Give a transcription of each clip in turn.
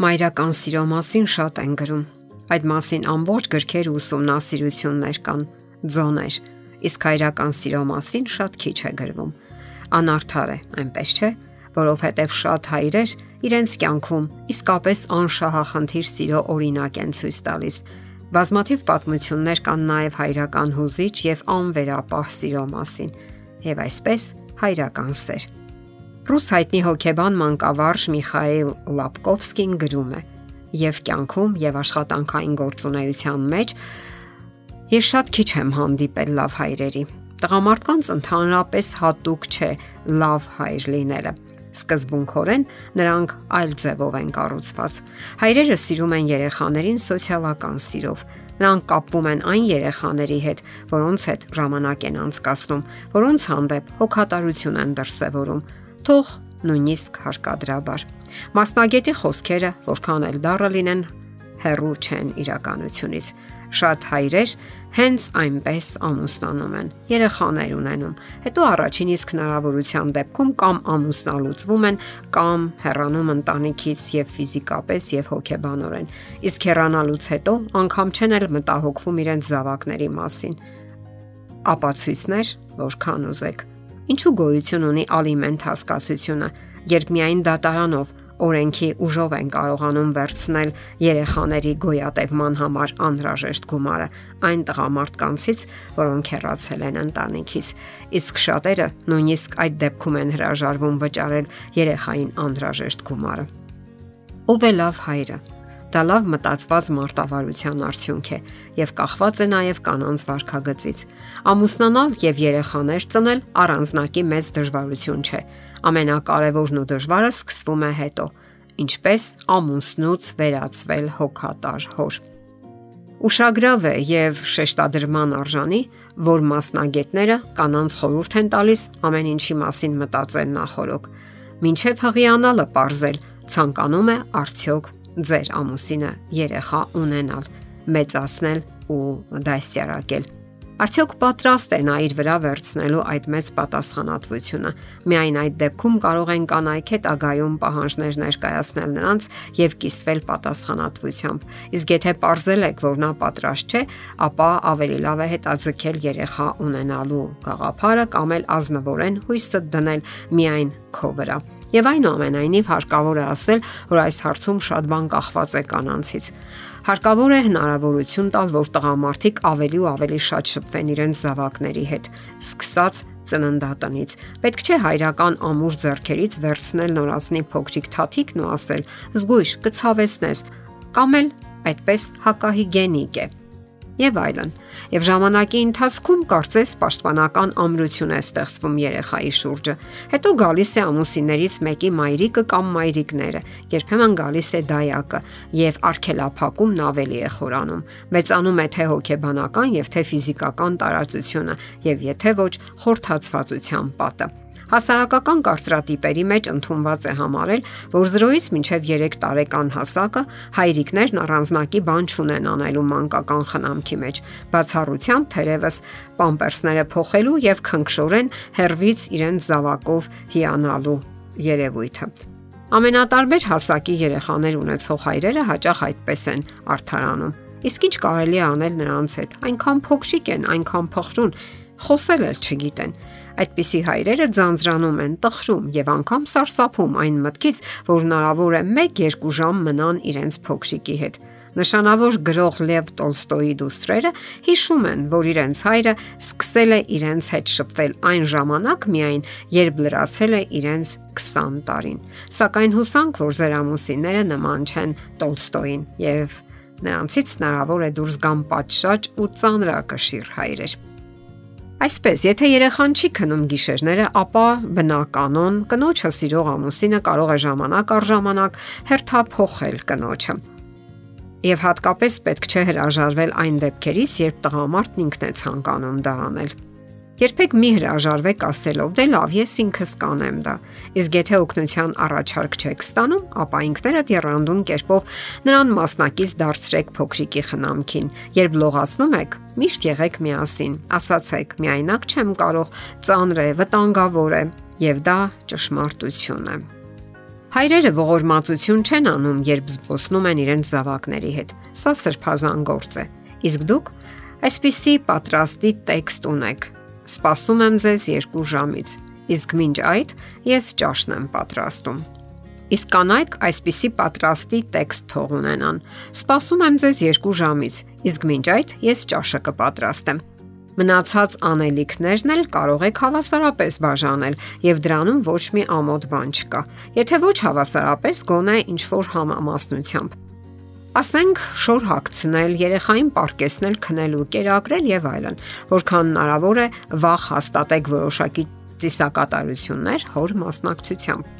Մայրական սիրո մասին շատ են գրում։ Այդ մասին ամբողջ գրքեր ու ուսումնասիրություններ կան, ձոներ, իսկ հայրական սիրո մասին շատ քիչ է գրվում։ Անարդար է, այնպես չէ, որովհետև շատ հայրեր իրենց կյանքում իսկապես անշահախնդիր սիրո օրինակ են ցույց տալիս։ Բազմաթիվ պատմություններ կան նաև հայրական հուզիչ եւ անվերապահ սիրո մասին, եւ այսպես հայրական սեր։ Ռուս հայտնի հոգեբան մանկավարժ Միխայել Լապկովսկին գրում է. Եվ կյանքում եւ աշխատանքային գործունեության մեջ ես շատ քիչ եմ հանդիպել լավ հայրերի։ Տղամարդկանց ընդհանրապես հատուկ չէ լավ հայր լինելը։ Սկզբունքորեն նրանք այլ ձևով են կառուցված։ Հայրերը սիրում են երեխաներին սոցիալական սիրով։ Նրանք կապվում են այն երեխաների հետ, որոնց հետ ժամանակ են անցկացնում, որոնց հանդեպ հոգատարություն են դրսևորում, թող նույնիսկ հարկադրաբար։ Մասնագետի խոսքերը, որքան էլ դառը լինեն, հերրու չեն իրականությունից։ Շատ հայրեր հենց այնպես ամուսնանում են, երեխաներ ունենում։ Հետո առաջին իսկ հնարավորության դեպքում կամ ամուսնալուծվում են, կամ հեռանում ընտանիքից եւ ֆիզիկապես եւ հոգեբանորեն։ Իսկ հեռանալուց հետո անգամ չեն էլ մտահոգվում իրենց զավակների մասին։ Ապացույցներ, որքան ուզեք Ինչու գոյություն ունի ալիմենտ հասկացությունը, երբ միայն դատարանով օրենքի ուժով են կարողանում վերցնել երեխաների գոյատևման համար անհրաժեշտ գումարը այն տղամարդկանցից, որոնք հեռացել են ընտանիքից։ Իսկ շատերը նույնիսկ այդ դեպքում են հրաժարվում վճարել երեխային անհրաժեշտ գումարը։ Ով է լավ հայրը։ Դա լավ մտածված մարտավարության արդյունք է եւ կախված է նաեւ կանանց վարքագծից։ Ամուսնանալ եւ երեխաներ ծնել առանձնակի մեծ դժվարություն չէ։ Ամենակարևորն ու դժվարը սկսվում է հետո, ինչպես ամուսնուց վերածվել հոգատար հոր։ Ուշագրավ է եւ շեշտադրման արժանի, որ մասնագետները կանանց խորհուրդ են տալիս ամեն ինչի մասին մտածել նախորոք։ Մինչև հղիանալը parzել ցանկանում է արդյոք ձեր ամուսինը երեխա ունենալ, մեծացնել ու դասյարակել։ Արդյոք պատրաստ է նա իր վրա վերցնելու այդ մեծ պատասխանատվությունը։ Միայն այդ դեպքում կարող են կանայք հետ ագայում պահանջներ ներկայացնել նրանց եւ կիսվել պատասխանատվությամբ։ Իսկ եթե ողրզել եք, որ նա պատրաստ չէ, ապա ավելի լավ է հետաձգել երեխա ունենալու գաղափարը կամ էլ ազնվորեն հույսը դնել միայն քո վրա։ Եվ այնուամենայնիվ հարկավոր է ասել, որ այս հարցում շատ բան կախված է կանանցից։ Հարկավոր է հնարավորություն տալ, որ տղամարդիկ ավելի ու ավելի շատ շփվեն իրենց զավակների հետ, սկսած ծննդատնից։ Պետք չէ հայրական ամուր зерքերից վերցնել նորածնի փոքրիկ թաթիկն ու ասել. «Զգույշ, կցավեսնես» կամ էլ այդպես հակահիգենիկ է եւ այլն։ Եվ ժամանակի ընթացքում կարծես պաշտպանական ամրություն է ստեղծվում երեխայի շուրջը։ Հետո գալիս է ամուսիններից մեկի մայրիկը կամ մայրիկները, երբեմն գալիս է դայակը եւ արգելափակումն ավելի է խորանում։ Մեծանում է թե հոգեբանական եւ թե ֆիզիկական տարածությունը եւ եթե ոչ խորթացվածության պատը։ Հասարակական կարծրատիպերի մեջ ընդունված է համարել, որ 0-ից մինչև 3 տարեկան հասակը հայրիկներն առանձնակի բան չունեն անելու մանկական խնամքի մեջ, բացառությամբ թերևս պամպերսները փոխելու եւ քնքշորեն հերվից իրենց զավակով հիանալու երևույթը։ Ամենատարբեր հասակի երեխաներ ունեցող հայրերը հաճախ այդպես են արթարանում։ Իսկ ինչ կարելի է անել նրանց հետ։ Այնքան փոքրիկ են, այնքան փխրուն, խոսել էլ չգիտեն։ Այդպիսի հայրերը ձանձրանում են, տխրում եւ անգամ սարսափում այն մտքից, որ հնարավոր է 1-2 ժամ մնան իրենց փոքրիկի հետ։ Նշանավոր գրող Լև Տոլստոյի դուստրերը հիշում են, որ իրենց հայրը սկսել է իրենց հետ շփվել այն ժամանակ միայն, երբ լրացել է իրենց 20 տարին։ Սակայն հուսանք, որ ձեր ամուսինները նման չեն Տոլստոյին եւ նրանցից հնարավոր է դուրս գան պատշաճ ու ծանրակշիռ հայրեր։ Այսպես, եթե երեխան չի քնում գիշերները, ապա բնականon կնոջը սիրող ամուսինը կարող է ժամանակ առ ժամանակ հերթափոխել կնոջը։ Եվ հատկապես պետք չէ հրաժարվել այն դեպքերից, երբ տղամարդն ինքն է ցանկանում դա անել։ Երբեք մի հրաժարվեք ասելով՝ «Դե լավ, ես ինքս կանեմ դա»։ Իսկ եթե օգնության առաջարկ չեք ստանում, ապա ինքներդ երանդուն կերպով նրան մասնակից դարձրեք փոքրիկի խնամքին։ Երբ լողացնում եք, միշտ եղեք միասին։ Ասացեք՝ «Միայնակ չեմ կարող, ծանր է, վտանգավոր է» եւ դա ճշմարտություն է։ Հայրերը ողորմածություն չեն անում, երբ զբոսնում են իրենց զավակների հետ։ Սա սրբազան գործ է։ Իսկ դուք այսպիսի պատրաստի տեքստ ունեք։ Սպասում եմ ձեզ 2 ժամից։ Իսկ մինչ այդ ես ճաշն եմ պատրաստում։ Իսկ կանայք այսպիսի պատրաստի տեքստ թող ունենան։ Սպասում եմ ձեզ 2 ժամից, իսկ մինչ այդ ես ճաշը կպատրաստեմ։ Մնացած անելիքներն էլ կարող եք հավասարապես բաժանել եւ դրանում ոչ մի ամոթ բան չկա։ Եթե ոչ հավասարապես, գոնե ինչ որ համամասնությամբ։ Ասենք շոր հագցնել, երեխային պարկեսնել, քնելու, կերակրել եւ այլն։ Որքան հնարավոր է վախ հաստատեք որոշակի ծիսակատարություններ հոր մասնակցությամբ։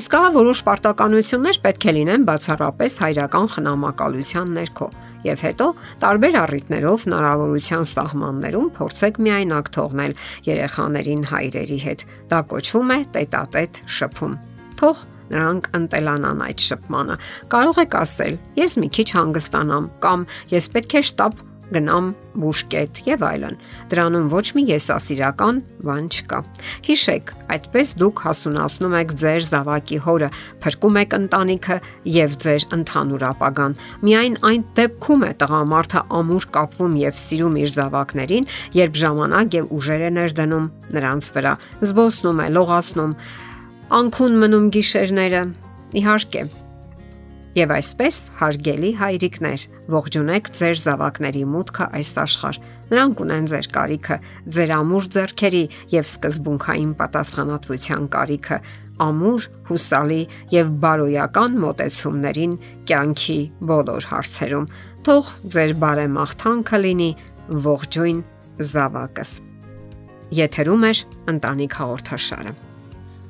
Իսկ ահա որոշ պարտականություններ պետք է լինեն բացառապես հայրական խնամակալության ներքո եւ հետո տարբեր առիթներով հնարավորության սահմաններում փորձեք միայնակ թողնել երեխաներին հայրերի հետ։ Դա կոչվում է տետատետ շփում։ Թող նրանք ընտելանան այդ շփմանը։ Կարող եք ասել. Ես մի քիչ հանգստանամ կամ ես պետք է շտապ գնամ բուժկետ եւ այլն։ Դրանում ոչ մի եսասիրական բան չկա։ Հիշեք, այդպես դուք հասունացնում եք ձեր զավակի հորը, փրկում եք ընտանիքը եւ ձեր ընդհանուր ապագան։ Միայն այն դեպքում է տղամարդը ամուր կապվում եւ սիրում իր զավակներին, երբ ժամանակ եւ ուժեր է ներդնում նրանց վրա, զբոսնում է, լողացնում, անքուն մնում գիշերները։ Իհարկե, Եվ այսպես, հարգելի հայրիկներ, ողջունեք ձեր զավակների մուտքը այս աշխարհ։ Նրանք ունեն ձեր կարիքը, ձեր ամուր ձեռքերի եւ սկզբունքային պատասխանատվության կարիքը, ամուր, հուսալի եւ բարոյական մտեցումներին կյանքի բոլոր հարցերում։ Թող ձեր բարեմաղթանքը լինի ողջույն զավակս։ Եթերում է ընտանիք հաղորդաշարը։